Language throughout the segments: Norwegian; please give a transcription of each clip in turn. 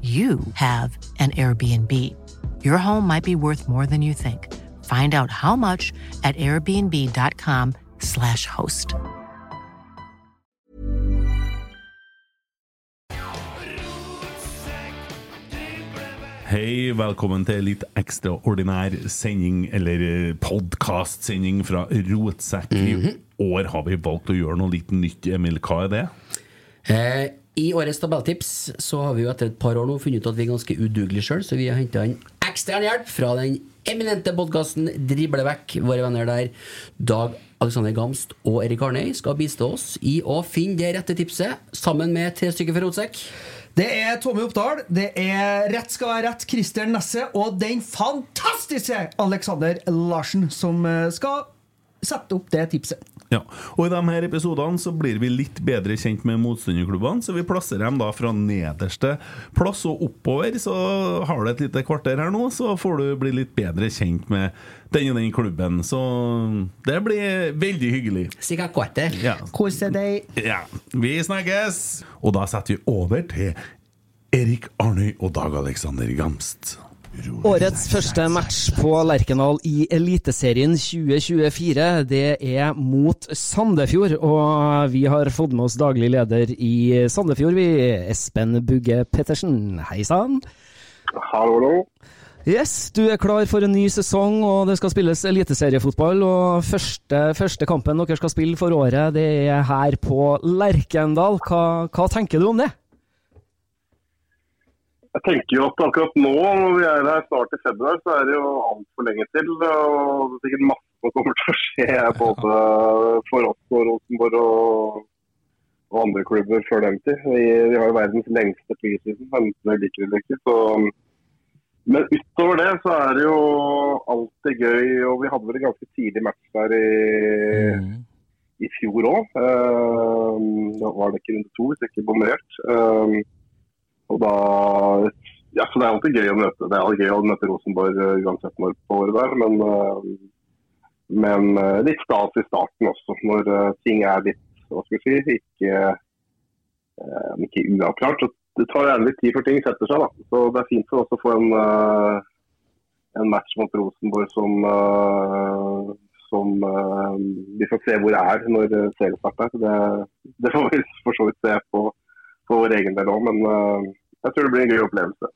you have an Airbnb. Your home might be worth more than you think. Find out how much at airbnb.com/slash host. Hei, velkommen til litt ekstraordinær sending, eller podkastsending fra Rotsekk. I år har vi valgt å gjøre noe litt nytt. Emil, hva er det? Eh, I årets tabelltips så har vi jo etter et par år nå funnet ut at vi er ganske udugelige sjøl, så vi har henta inn ekstern hjelp fra den eminente podkasten Driblevekk. Våre venner der, Dag Alexander Gamst og Erik Arnøy, skal bistå oss i å finne det rette tipset, sammen med tre stykker fra Rotsekk. Det er Tommy Oppdal, det er Rett skal være rett, Christer Nesse og den fantastiske Alexander Larsen som eh, skal sette opp det tipset. Ja, og I de her episodene så blir vi litt bedre kjent med motstanderklubbene, så vi plasserer dem da fra nederste plass og oppover. Så har du et lite kvarter her nå, så får du bli litt bedre kjent med den og den klubben. Så det blir veldig hyggelig. Sikkert kvarter. Ja. Kose deg. ja. Vi snakkes! Og da setter vi over til Erik Arnøy og Dag Alexander Gamst. Årets første match på Lerkendal i Eliteserien 2024, det er mot Sandefjord. Og vi har fått med oss daglig leder i Sandefjord, vi, Espen Bugge Pettersen. Hei sann. Hallo. Yes, du er klar for en ny sesong, og det skal spilles eliteseriefotball. Og første, første kampen dere skal spille for året, det er her på Lerkendal. Hva, hva tenker du om det? Jeg tenker jo at akkurat nå, når vi er her snart i februar, så er det jo altfor lenge til. Og det er sikkert masse som kommer til å skje både for oss og Rosenborg og, og andre klubber før den tid. Vi, vi har jo verdens lengste preseason, enten vi liker eller ikke. Så, men utover det så er det jo alltid gøy. Og vi hadde vel en ganske tidlig match der i, i fjor òg. da var det ikke runde to, hvis jeg ikke bommer helt. Um, og da ja, så Det er alltid gøy å møte Det er alltid gøy å møte Rosenborg uh, uansett når på året der. Men, uh, men uh, litt stas i starten også, når ting er litt hva skal vi si, ikke, ikke uavklart. Det tar gjerne litt tid før ting setter seg. da. Så Det er fint å få en, en match mot Rosenborg som, som vi får se hvor det er når serien starter. Det, det får vi for så vidt se på for vår egen del òg, men uh, jeg tror det blir en gøy opplevelse.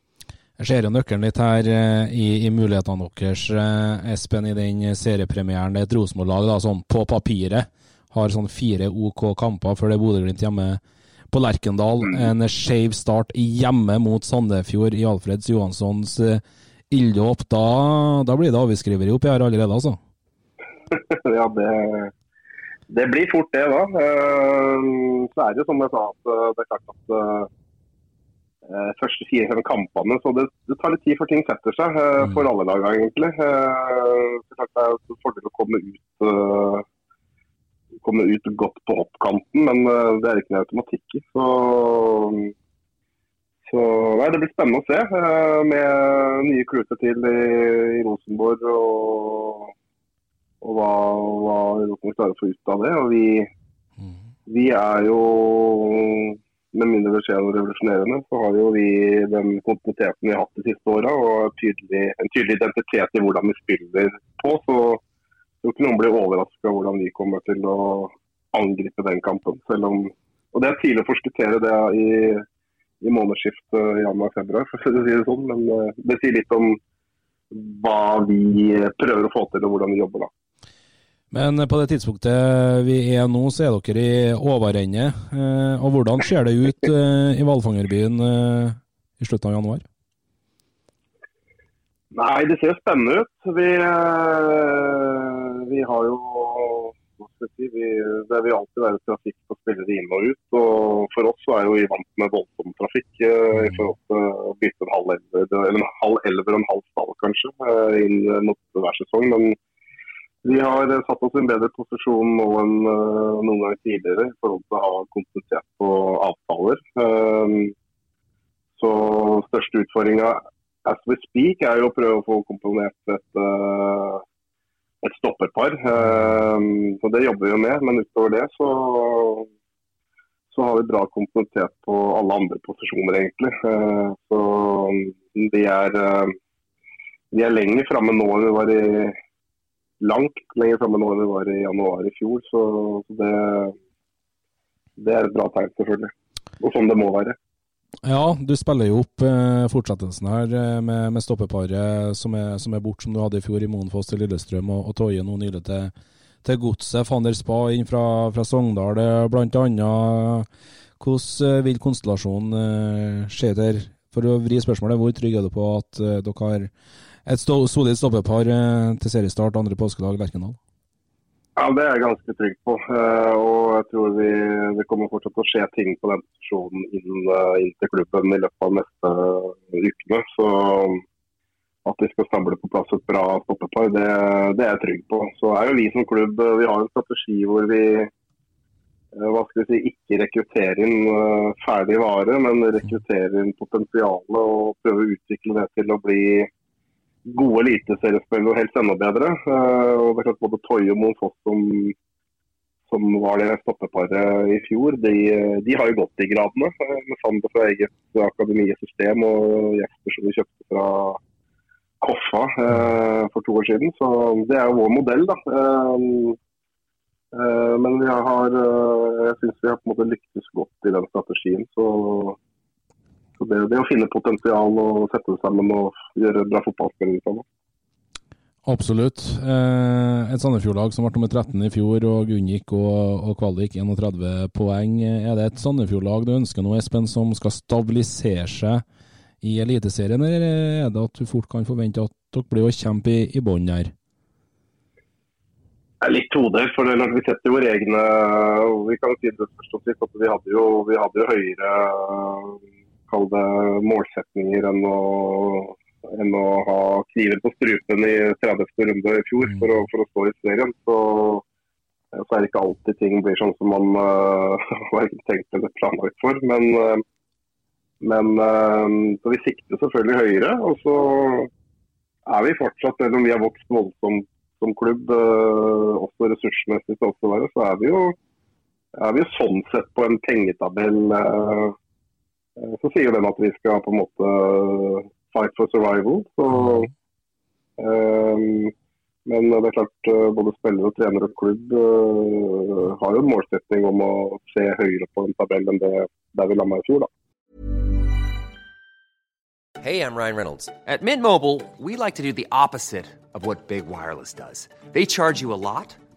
Jeg ser jo nøkkelen litt her uh, i, i, mulighetene deres, uh, Espen, i den seriepremieren. Det er et Rosenborg-lag som på papiret har sånn fire OK kamper før det er Bodø-Glimt hjemme på Lerkendal. Mm. En skeiv start hjemme mot Sandefjord i Alfreds Johanssons ilddåp. Da, da, blir det avskriveri oppi her allerede, altså? ja, det, Det blir fort det, da. Eh, Så er det jo som jeg sa, at eh, det er klart at eh, første fire-fem kampene Så det, det tar litt tid før ting setter seg eh, for alle lag, egentlig. Eh, det er en fordel å komme ut eh, komme ut godt på hoppkanten, men eh, det er ikke noe automatikk i. Så, så nei, det blir spennende å se eh, med nye kluter til i, i Rosenborg og, og hva, hva Rosenborg klarer å få ut av det. Og vi, vi er jo, med mindre det skjer noe revolusjonerende, så har jo vi den kontinuiteten vi har hatt de siste åra og tydelig, en tydelig identitet i hvordan vi spiller på. så jeg tror ikke noen blir overraska hvordan vi kommer til å angripe den kampen. Selv om, og Det er tidlig å forskuttere det i, i månedsskiftet januar-februar, for å si det sånn. Men eh, det sier litt om hva vi prøver å få til og hvordan vi jobber da. Men på det tidspunktet vi er nå, så er dere i overende. Eh, Og hvordan ser det ut eh, i hvalfangerbyen eh, i slutten av januar? Nei, det ser spennende ut. Vi, eh, vi har jo vi, Det vil alltid være trafikk på spillere inn og ut. og For oss er jo vi vant med voldsom trafikk eh, i forhold til å bytte en halv elver, eller en halv elver og en halv stall kanskje, eh, inn mot hver sesong. Men vi har eh, satt oss i en bedre posisjon nå enn eh, noen gang tidligere i forhold til å ha konsentrert på avtaler. Eh, så største utfordringa as we speak er jo å prøve å få komponert et, eh, et stopperpar. Eh, så det jobber vi jo med, men utover det så, så har vi bra kompensert på alle andre posisjoner, egentlig. Eh, så vi er, vi er lenger framme nå enn vi var i langt lenger framme nå enn vi var i januar i fjor. Så, det, det er et bra tegn, selvfølgelig. Og sånn det må være. Ja, du spiller jo opp eh, fortsettelsen her eh, med, med stoppeparet som er, som er bort, som du hadde i fjor i Monfoss til Lillestrøm, og, og Toje nå nylig til, til Godset. Fander Spa inn fra, fra Sogndal, bl.a. blant annet. Hvordan eh, vil konstellasjonen eh, skje der? For å vri spørsmålet, hvor trygg er du på at eh, dere har et solid stoppepar eh, til seriestart andre påskedag Lerkendal? Ja, Det er jeg ganske trygg på. Eh, og jeg tror vi, det kommer fortsatt å skje ting på den posisjonen inn, eh, inn til klubben i løpet av neste ukene. Så at vi skal stable på plass et bra stoppepar, det, det er jeg trygg på. Så er jo vi som klubb vi har en strategi hvor vi hva skal vi si, ikke rekrutterer inn ferdig vare, men rekrutterer inn potensialet og prøver å utvikle det til å bli gode eliteseriespillere og helst enda bedre. Eh, og det er klart Både Toye og Monfoss, som, som var det stoppeparet i fjor, de, de har jo gått i gradene. eh, Med Sander fra eget akademisystem og Jesper som vi kjøpte fra Koffa eh, for to år siden. Så det er jo vår modell, da. Men vi har, jeg syns vi har på en måte lyktes godt i den strategien. Så så det, det å finne potensial og sette seg sammen og gjøre bra fotballspillere ut av det. Absolutt. Eh, et Sandefjord-lag som ble nummer 13 i fjor og unngikk og, og kvalik 31 poeng. Er det et Sandefjord-lag du ønsker nå, Espen, som skal stabilisere seg i Eliteserien, eller er det at du fort kan forvente at dere blir å kjempe i, i bånn her? Det er litt todelt, for det vi setter våre egne Vi kan si det først og sist at vi hadde jo, vi hadde jo høyere kall det målsetninger enn å, enn å ha kniven på strupen i 30. runde i fjor for å, for å stå i serien. Så, så er det ikke alltid ting blir sånn som man uh, har tenkt eller planlagt for. Men, uh, men uh, så vi sikter selvfølgelig høyere. Og så er vi fortsatt, selv om vi har vokst voldsomt som klubb, også ressursmessig så er vi jo er vi jo sånn sett på en pengetabell. eh, så sier den at vi skal på en måte fight for survival. Så, um, men det er klart eh, både spillere, trenere og klubb uh, har jo en målsetting om å se høyere på en tabell enn det der vi landa i fjor. da. Hey, I'm Ryan Reynolds. At Mint Mobile, we like to do the opposite of what Big Wireless does. They charge you a lot,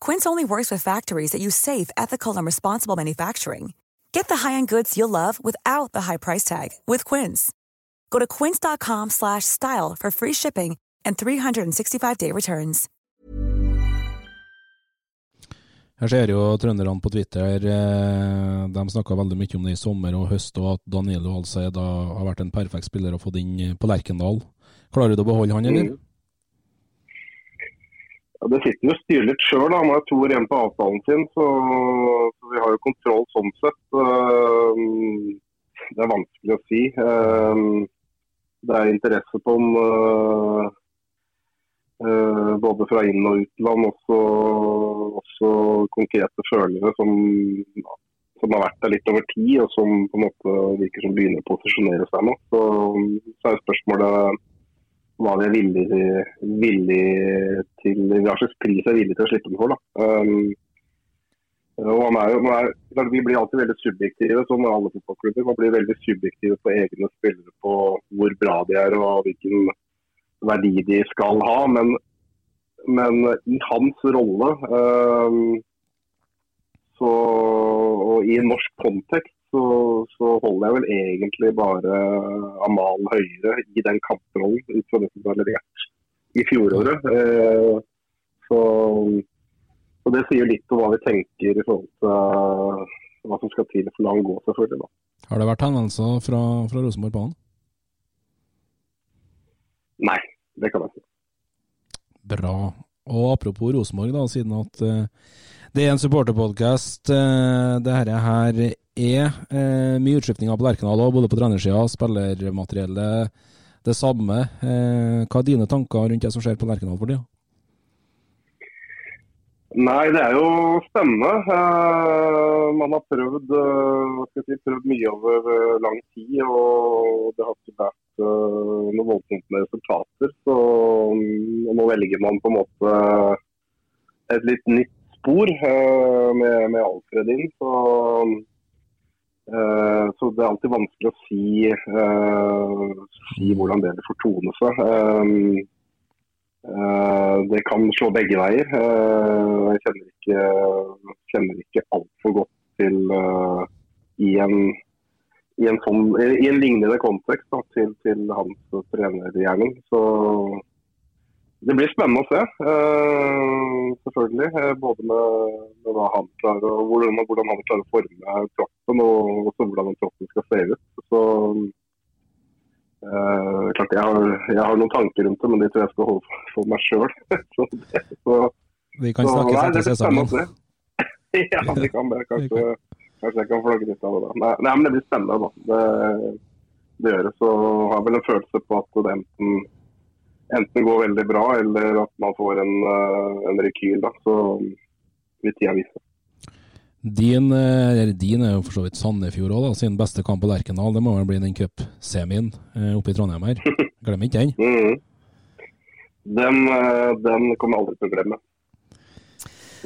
Quince only works with factories that use safe, ethical, and responsible manufacturing. Get the high-end goods you'll love without the high price tag with Quince. Go to quince.com slash style for free shipping and 365-day returns. Her ser jo trønderne på Twitter eh, De snakka veldig mye om det i sommer og høst, og at Danilo Alceid har vært en perfekt spiller å få inn på Lerkendal. Klarer du å beholde han, eller? Mm. Ja, det sitter jo styret litt sjøl. Han har to igjen på avtalen sin, så, så vi har jo kontroll sånn sett. Uh, Det er vanskelig å si. Uh, Det er interesse på om uh, både fra inn- og utland, også, også konkrete følere som, som har vært der litt over tid, og som på en måte virker som begynner å posisjonere seg nå. Så, så er spørsmålet hva vi er villige villig til Hva slags pris vi er villige til å slippe den for. Um, jo, er, Vi blir alltid veldig subjektive, som alle fotballklubber. Man blir veldig subjektive på egne spillere, på hvor bra de er og hvilken verdi de skal ha. Men, men i hans rolle, um, så, og i norsk kontekst, så, så holder jeg vel egentlig bare Amal høyere i den kamprollen ut fra det som var levert i fjoråret. Eh, så, så det sier litt om hva vi tenker i forhold til eh, hva som skal til for å la han gå, selvfølgelig. da. Har det vært henvendelser fra, fra Rosenborg på han? Nei, det kan jeg ikke. Bra. Og apropos Rosenborg, da, siden at eh, det er en supporterpodkast. Dette det her er uh, mye utskiftninger på Lerkendal òg, både på trenersida spillermateriellet det samme. Uh, hva er dine tanker rundt det som skjer på Lerkendal for tida? Nei, det er jo spennende. Eh, man har prøvd, eh, si, prøvd mye over eh, lang tid, og det har ikke vært eh, noe voldsomt med resultater. Så mm, nå velger man på en måte et litt nytt spor eh, med, med Alfred inn. Så, eh, så det er alltid vanskelig å si, eh, si hvordan det vil fortone seg. Det kan slå begge veier. Jeg kjenner ikke, kjenner ikke altfor godt til i, en, i, en sånn, i en lignende kontekst da, til, til hans trenergjerning. Så det blir spennende å se, uh, selvfølgelig. Både med, med, hva han klarer, og hvordan, hvordan han klarer å forme troppen, og også hvordan den troppen skal se ut. Så Uh, klart jeg har, jeg har, noen tanker rundt det, men de tror jeg skal holde for meg sjøl. Vi kan spennende etter sesongen. ja, vi kan det. Kanskje, kanskje jeg kan flagge litt av det. da. Nei, nei, men det blir spennende. da. Det, det gjør det. Så har jeg vel en følelse på at det enten, enten går veldig bra, eller at man får en, eh, en rekyl. da. Så vil tida vise. Din, eller din er jo for så vidt Sandefjord òg, sin beste kamp på Lerkendal. Det må vel bli den cupsemien eh, oppe i Trondheim her. Glem ikke den. Mm. Den, den kommer jeg aldri til å glemme.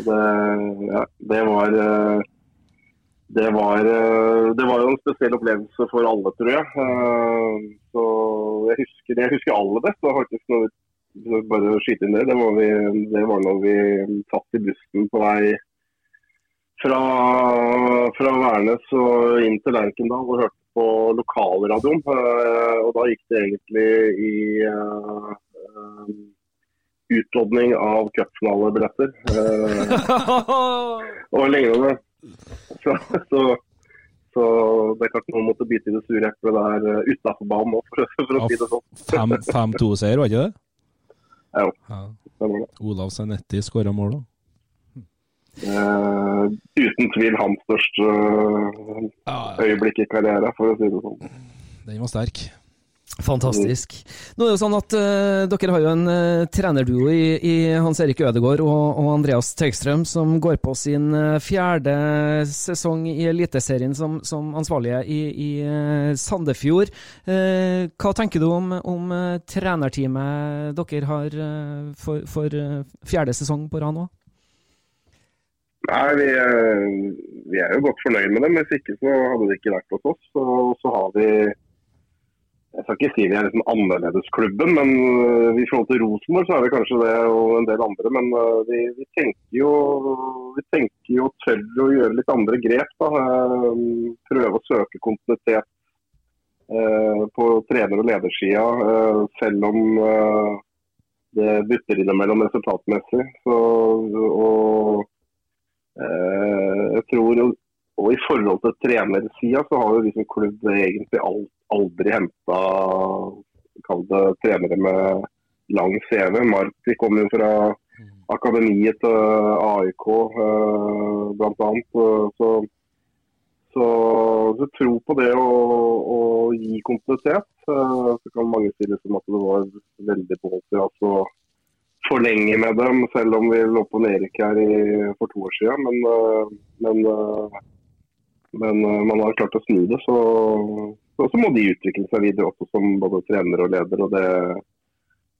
Det, ja, det var det var, det var jo en spesiell opplevelse for alle, tror jeg. Så jeg husker, jeg husker aller best. Det var faktisk noe, bare å skyte inn det. Det var, vi, det var når vi satt i bussen på vei fra, fra Værnes og inn til Lerkendal og hørte på lokalradioen. eh, og da gikk det egentlig i uh, eh, utlodning av cupfinalebilletter Uh, og lignende. Så, så, så det er klart noen måtte bite i det sure eplet der uh, utafor banen òg, for, for å si det sånn. 5-2-seier, var ikke det? Ja, Ja. stemmer det. Olav Zanetti skåra mål òg. Uh, uten tvil hans største eh, øyeblikk i karrieren, for å si det sånn. Den var sterk. Fantastisk. Nå er det jo sånn at uh, Dere har jo en uh, trenerduo i, i Hans Erik Ødegaard og, og Andreas Tøgstrøm, som går på sin uh, fjerde sesong i Eliteserien som, som ansvarlige i, i Sandefjord. Hva tenker du om, om trenerteamet dere har for, for fjerde sesong på rad nå? Nei, vi, vi er jo godt fornøyd med dem. Hvis ikke så hadde det ikke vært hos oss. Så, så har vi Jeg skal ikke si vi er liksom annerledesklubben, men eh, i forhold til Rosenborg så er vi kanskje det og en del andre. Men eh, vi, vi tenker jo vi tenker jo tør å gjøre litt andre grep. da. Eh, Prøve å søke kontinuitet eh, på trener- og ledersida, selv om det butter innimellom resultatmessig. Så, og jeg tror, og, I forhold til trenersida så har vi som klubb egentlig al- aldri henta trenere med lang CV. Mark kom jo fra akademiet til AIK eh, bl.a. Så, så, så tro på det å, å gi kontinuitet. Eh, så kan mange si liksom at det var veldig ballsy altså, forlenge med dem, selv om vi lå på nedrykk her i, for to år siden. Men, øh, men, men man har klart å snu det, så, så, så må de utvikle seg videre også som både trener og leder. og Det,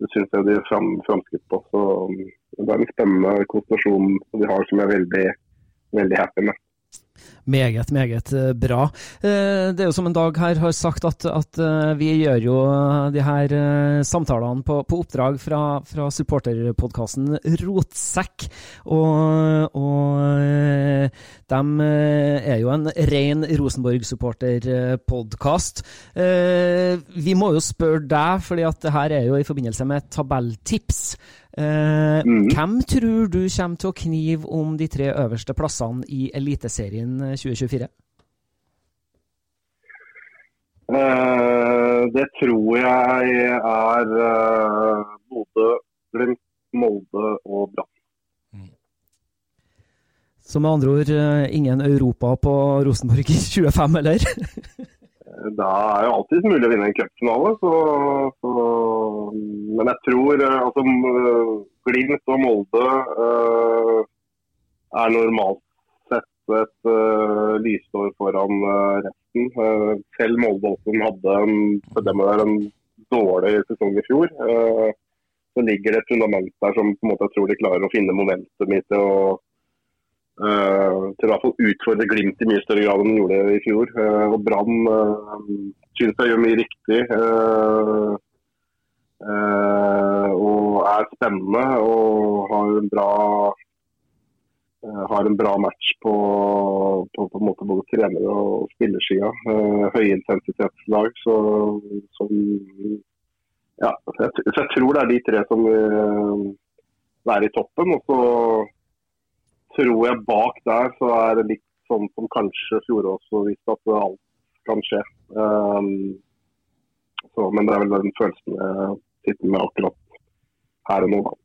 det syns jeg de er fram, framskritt på. Så um, Det er en spennende konsentrasjon vi har som jeg er veldig, veldig happy med. Meget, meget eh, bra. Eh, Det er jo som en dag her har sagt, at, at eh, vi gjør jo de her samtalene på, på oppdrag fra, fra supporterpodkasten Rotsekk. Og, og de er jo en ren Rosenborg-supporterpodkast. Vi må jo spørre deg, for det her er jo i forbindelse med tabelltips. Eh, Hvem tror du kommer til å knive om de tre øverste plassene i Eliteserien 2024? Eh, det tror jeg er eh, Bodø, Glimt, Molde og Brann. Så med andre ord eh, ingen Europa på Rosenborg i 25, eller? Da er jo alltid mulig å vinne en cupfinale. Men jeg tror eh, altså, Glimt og Molde uh, er normalt sett et uh, lysår foran uh, resten. Eh, selv Molde også hadde en, for dem der, en dårlig sesong i fjor. Eh, så ligger det et fundament der som på en måte jeg tror de klarer å finne momentum i til å Eh, til å i hvert fall utfordre Glimt i mye større grad enn de gjorde i fjor. Eh, og Brann synes jeg gjør mye riktig. eh, eh, og er spennende og har en bra eh, har en bra match på, på, på både trener- og spillersida. Høyintensitetslag. Som ja, så jeg, så jeg tror det er de tre som vil være i toppen. Og så tror jeg bak der så er det litt sånn som kanskje fjoråret også viste at alt kan skje. Um, så, men det er vel den følelsen jeg sitter med akkurat her og nå, da.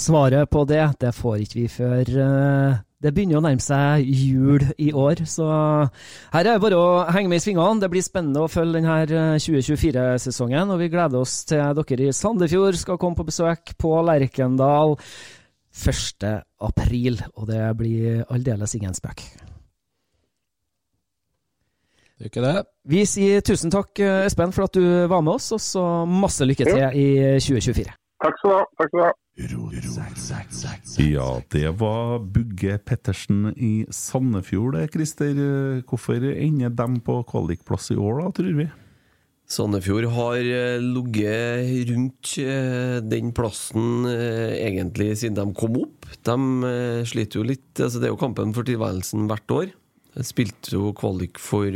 Svaret på det, det får ikke vi før eh, det begynner å nærme seg jul i år, så her er det bare å henge med i svingene. Det blir spennende å følge denne 2024-sesongen, og vi gleder oss til dere i Sandefjord skal komme på besøk på Lerkendal 1. april, og det blir aldeles ingen spøk. Det er ikke det. Vi sier tusen takk, eh, Espen, for at du var med oss, og så masse lykke til i 2024. Takk skal du ha. Takk skal du ha. Ja, det var Bugge Pettersen i Sandefjord, Christer. Hvorfor ender de på kvalikplass i år, da, tror vi? Sandefjord har eh, ligget rundt eh, den plassen eh, egentlig siden de kom opp. De sliter jo litt altså Det er jo kampen for tilværelsen hvert år. De spilte jo kvalik for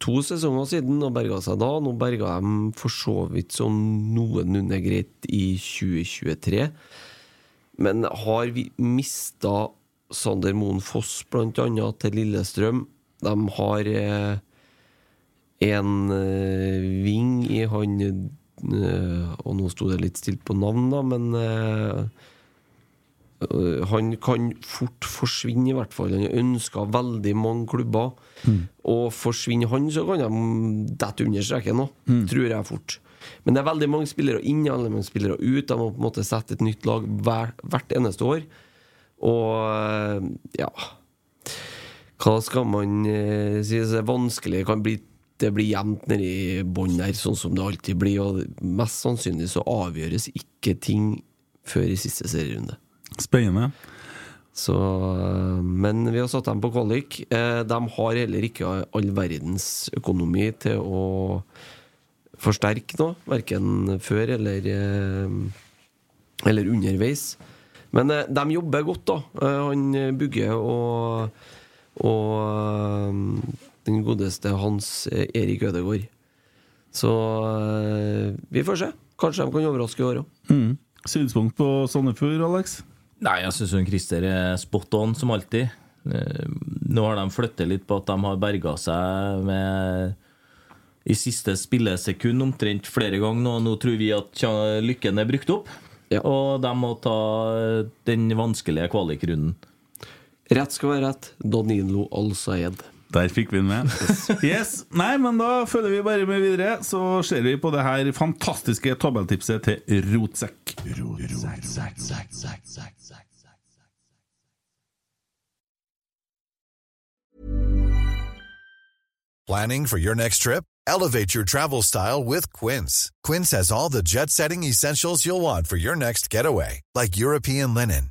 to sesonger siden og berga seg da. Nå berga de for så vidt sånn noenlunde greit i 2023. Men har vi mista Sander Moen Foss annet til Lillestrøm? De har en eh, ving i han eh, Og nå sto det litt stilt på navn, da, men eh, han kan fort forsvinne, i hvert fall. Han ønsker veldig mange klubber. Og forsvinner han, så kan de dette under streken nå, tror jeg fort. Men det er veldig mange spillere inn, veldig mange spillere ut. De må på en måte sette et nytt lag hver, hvert eneste år. Og ja Hva skal man eh, si? Det er vanskelig. Det kan bli det blir jevnt nedi bånn der, sånn som det alltid blir. Og mest sannsynlig så avgjøres ikke ting før i siste serierunde. Spennende. Så, men vi har satt dem på kvalik. Eh, De har heller ikke all verdens økonomi til å forsterke noe, verken før eller, eh, eller underveis. Men eh, de jobber godt, da. Han Bugge og, og den godeste Hans Erik Ødegaard. Så eh, vi får se. Kanskje de kan overraske i år òg. Mm. Synspunkt på Sandefjord, Alex? Nei, jeg syns Christer er spot on, som alltid. Eh, Nå har de flyttet litt på at de har berga seg med i siste spillesekund omtrent flere ganger nå. Nå tror vi at lykken er brukt opp. Og de må ta den vanskelige kvalikrunden. Rett skal være rett. Danilo Al-Sayed. Der fikk vi den med. Yes, Nei, men da følger vi bare med videre. Så ser vi på det her fantastiske tabelltipset til Rotsekk. Planning for your next trip? Elevate your travel style with Quince. Quince has all the jet setting essentials you'll want for your next getaway, like European linen,